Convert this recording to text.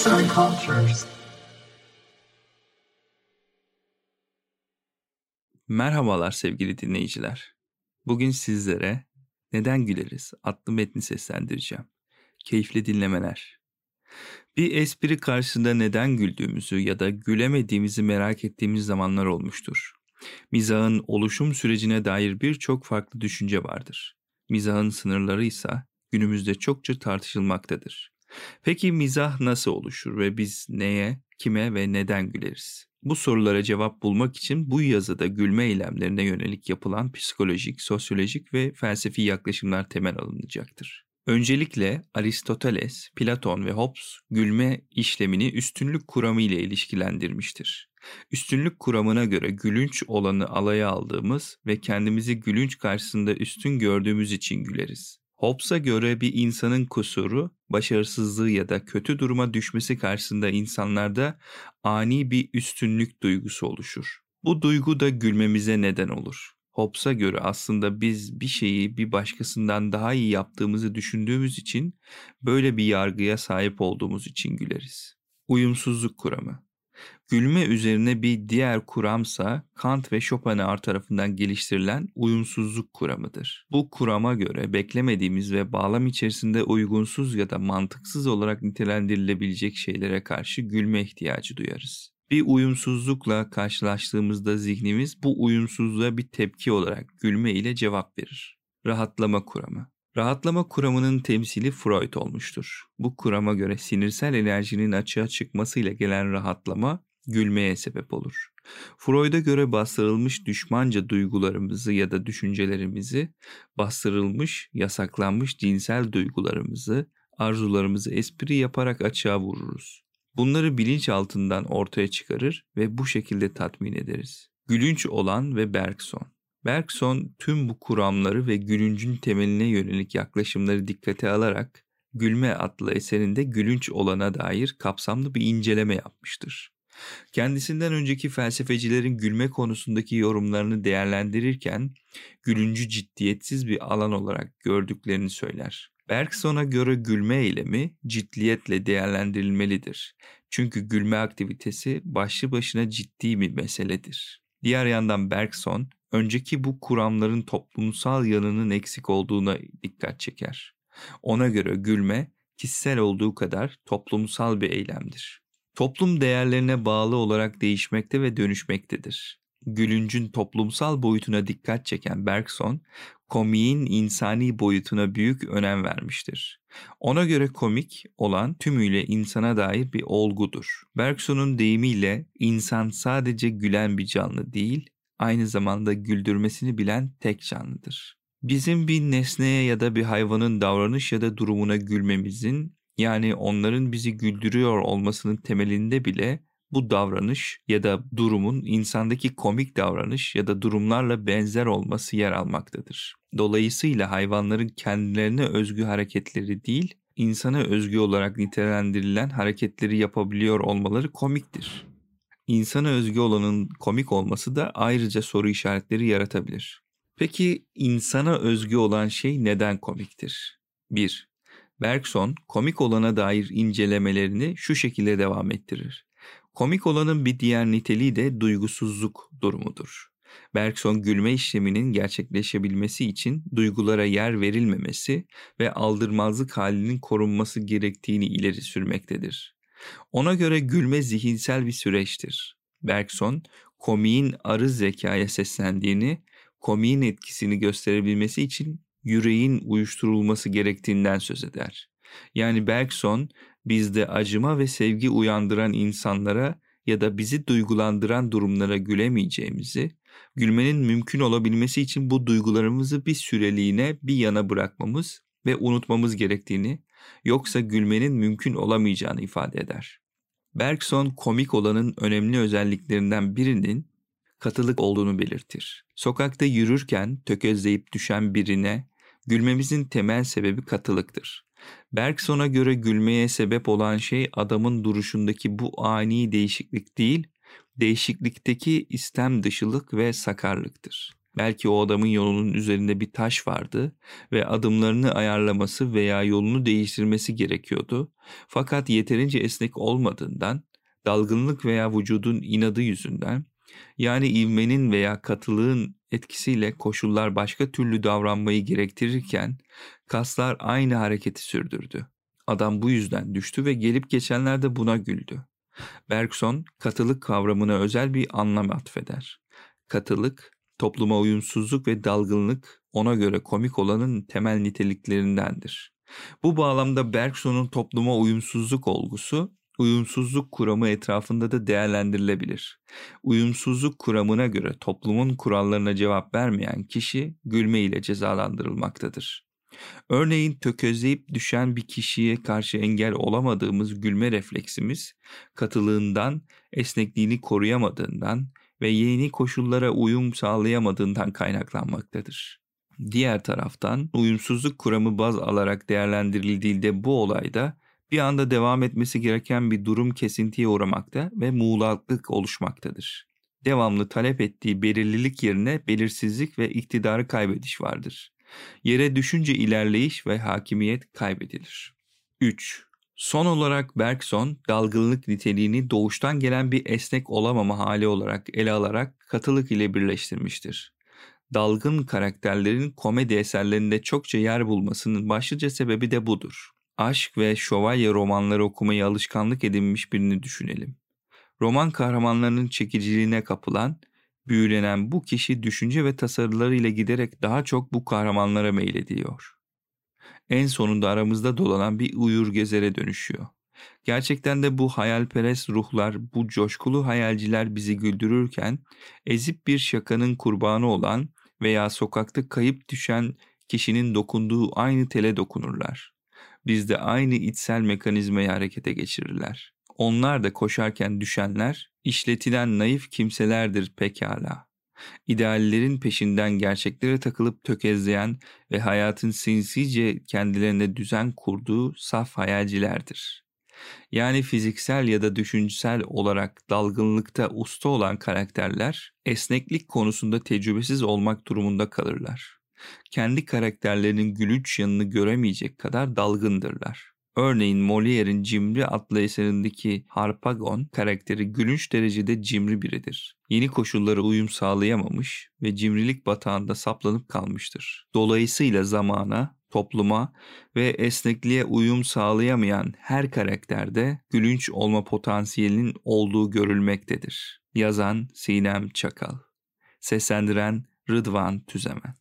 Arts and Cultures. Merhabalar sevgili dinleyiciler. Bugün sizlere Neden Güleriz adlı metni seslendireceğim. Keyifli dinlemeler. Bir espri karşısında neden güldüğümüzü ya da gülemediğimizi merak ettiğimiz zamanlar olmuştur. Mizahın oluşum sürecine dair birçok farklı düşünce vardır. Mizahın sınırları ise günümüzde çokça tartışılmaktadır. Peki mizah nasıl oluşur ve biz neye, kime ve neden güleriz? Bu sorulara cevap bulmak için bu yazıda gülme eylemlerine yönelik yapılan psikolojik, sosyolojik ve felsefi yaklaşımlar temel alınacaktır. Öncelikle Aristoteles, Platon ve Hobbes gülme işlemini üstünlük kuramı ile ilişkilendirmiştir. Üstünlük kuramına göre gülünç olanı alaya aldığımız ve kendimizi gülünç karşısında üstün gördüğümüz için güleriz. Hobbes'a göre bir insanın kusuru, başarısızlığı ya da kötü duruma düşmesi karşısında insanlarda ani bir üstünlük duygusu oluşur. Bu duygu da gülmemize neden olur. Hobbes'a göre aslında biz bir şeyi bir başkasından daha iyi yaptığımızı düşündüğümüz için böyle bir yargıya sahip olduğumuz için güleriz. Uyumsuzluk kuramı Gülme üzerine bir diğer kuramsa Kant ve Schopenhauer tarafından geliştirilen uyumsuzluk kuramıdır. Bu kurama göre beklemediğimiz ve bağlam içerisinde uygunsuz ya da mantıksız olarak nitelendirilebilecek şeylere karşı gülme ihtiyacı duyarız. Bir uyumsuzlukla karşılaştığımızda zihnimiz bu uyumsuzluğa bir tepki olarak gülme ile cevap verir. Rahatlama kuramı Rahatlama kuramının temsili Freud olmuştur. Bu kurama göre sinirsel enerjinin açığa çıkmasıyla gelen rahatlama gülmeye sebep olur. Freud'a göre bastırılmış düşmanca duygularımızı ya da düşüncelerimizi, bastırılmış, yasaklanmış cinsel duygularımızı, arzularımızı espri yaparak açığa vururuz. Bunları bilinç altından ortaya çıkarır ve bu şekilde tatmin ederiz. Gülünç olan ve Bergson Bergson tüm bu kuramları ve gülüncün temeline yönelik yaklaşımları dikkate alarak Gülme adlı eserinde gülünç olana dair kapsamlı bir inceleme yapmıştır. Kendisinden önceki felsefecilerin gülme konusundaki yorumlarını değerlendirirken gülüncü ciddiyetsiz bir alan olarak gördüklerini söyler. Bergson'a göre gülme eylemi ciddiyetle değerlendirilmelidir. Çünkü gülme aktivitesi başlı başına ciddi bir meseledir. Diğer yandan Bergson, önceki bu kuramların toplumsal yanının eksik olduğuna dikkat çeker. Ona göre gülme, kişisel olduğu kadar toplumsal bir eylemdir. Toplum değerlerine bağlı olarak değişmekte ve dönüşmektedir. Gülüncün toplumsal boyutuna dikkat çeken Bergson, komiğin insani boyutuna büyük önem vermiştir. Ona göre komik olan tümüyle insana dair bir olgudur. Bergson'un deyimiyle insan sadece gülen bir canlı değil, aynı zamanda güldürmesini bilen tek canlıdır. Bizim bir nesneye ya da bir hayvanın davranış ya da durumuna gülmemizin yani onların bizi güldürüyor olmasının temelinde bile bu davranış ya da durumun insandaki komik davranış ya da durumlarla benzer olması yer almaktadır. Dolayısıyla hayvanların kendilerine özgü hareketleri değil, insana özgü olarak nitelendirilen hareketleri yapabiliyor olmaları komiktir. İnsana özgü olanın komik olması da ayrıca soru işaretleri yaratabilir. Peki insana özgü olan şey neden komiktir? 1. Bergson komik olana dair incelemelerini şu şekilde devam ettirir. Komik olanın bir diğer niteliği de duygusuzluk durumudur. Bergson gülme işleminin gerçekleşebilmesi için duygulara yer verilmemesi ve aldırmazlık halinin korunması gerektiğini ileri sürmektedir. Ona göre gülme zihinsel bir süreçtir. Bergson, komiğin arı zekaya seslendiğini, komiğin etkisini gösterebilmesi için yüreğin uyuşturulması gerektiğinden söz eder. Yani Bergson bizde acıma ve sevgi uyandıran insanlara ya da bizi duygulandıran durumlara gülemeyeceğimizi, gülmenin mümkün olabilmesi için bu duygularımızı bir süreliğine bir yana bırakmamız ve unutmamız gerektiğini, yoksa gülmenin mümkün olamayacağını ifade eder. Bergson komik olanın önemli özelliklerinden birinin katılık olduğunu belirtir. Sokakta yürürken tökezleyip düşen birine gülmemizin temel sebebi katılıktır. Bergson'a göre gülmeye sebep olan şey adamın duruşundaki bu ani değişiklik değil, değişiklikteki istem dışılık ve sakarlıktır. Belki o adamın yolunun üzerinde bir taş vardı ve adımlarını ayarlaması veya yolunu değiştirmesi gerekiyordu. Fakat yeterince esnek olmadığından, dalgınlık veya vücudun inadı yüzünden, yani ivmenin veya katılığın etkisiyle koşullar başka türlü davranmayı gerektirirken kaslar aynı hareketi sürdürdü. Adam bu yüzden düştü ve gelip geçenler de buna güldü. Bergson katılık kavramına özel bir anlam atfeder. Katılık, topluma uyumsuzluk ve dalgınlık ona göre komik olanın temel niteliklerindendir. Bu bağlamda Bergson'un topluma uyumsuzluk olgusu, uyumsuzluk kuramı etrafında da değerlendirilebilir. Uyumsuzluk kuramına göre toplumun kurallarına cevap vermeyen kişi gülme ile cezalandırılmaktadır. Örneğin tökezleyip düşen bir kişiye karşı engel olamadığımız gülme refleksimiz, katılığından, esnekliğini koruyamadığından ve yeni koşullara uyum sağlayamadığından kaynaklanmaktadır. Diğer taraftan uyumsuzluk kuramı baz alarak değerlendirildiğinde bu olayda bir anda devam etmesi gereken bir durum kesintiye uğramakta ve muğlaklık oluşmaktadır. Devamlı talep ettiği belirlilik yerine belirsizlik ve iktidarı kaybediş vardır. Yere düşünce ilerleyiş ve hakimiyet kaybedilir. 3. Son olarak Bergson dalgınlık niteliğini doğuştan gelen bir esnek olamama hali olarak ele alarak katılık ile birleştirmiştir. Dalgın karakterlerin komedi eserlerinde çokça yer bulmasının başlıca sebebi de budur. Aşk ve şövalye romanları okumayı alışkanlık edinmiş birini düşünelim. Roman kahramanlarının çekiciliğine kapılan Büyülenen bu kişi düşünce ve tasarılarıyla giderek daha çok bu kahramanlara meylediyor. En sonunda aramızda dolanan bir uyur gezere dönüşüyor. Gerçekten de bu hayalperest ruhlar, bu coşkulu hayalciler bizi güldürürken ezip bir şakanın kurbanı olan veya sokakta kayıp düşen kişinin dokunduğu aynı tele dokunurlar. Bizde aynı içsel mekanizmayı harekete geçirirler. Onlar da koşarken düşenler, işletilen naif kimselerdir pekala. İdeallerin peşinden gerçeklere takılıp tökezleyen ve hayatın sinsice kendilerine düzen kurduğu saf hayalcilerdir. Yani fiziksel ya da düşünsel olarak dalgınlıkta usta olan karakterler esneklik konusunda tecrübesiz olmak durumunda kalırlar. Kendi karakterlerinin gülünç yanını göremeyecek kadar dalgındırlar. Örneğin Molière'in Cimri adlı eserindeki Harpagon karakteri gülünç derecede cimri biridir. Yeni koşullara uyum sağlayamamış ve cimrilik batağında saplanıp kalmıştır. Dolayısıyla zamana, topluma ve esnekliğe uyum sağlayamayan her karakterde gülünç olma potansiyelinin olduğu görülmektedir. Yazan Sinem Çakal Seslendiren Rıdvan Tüzemen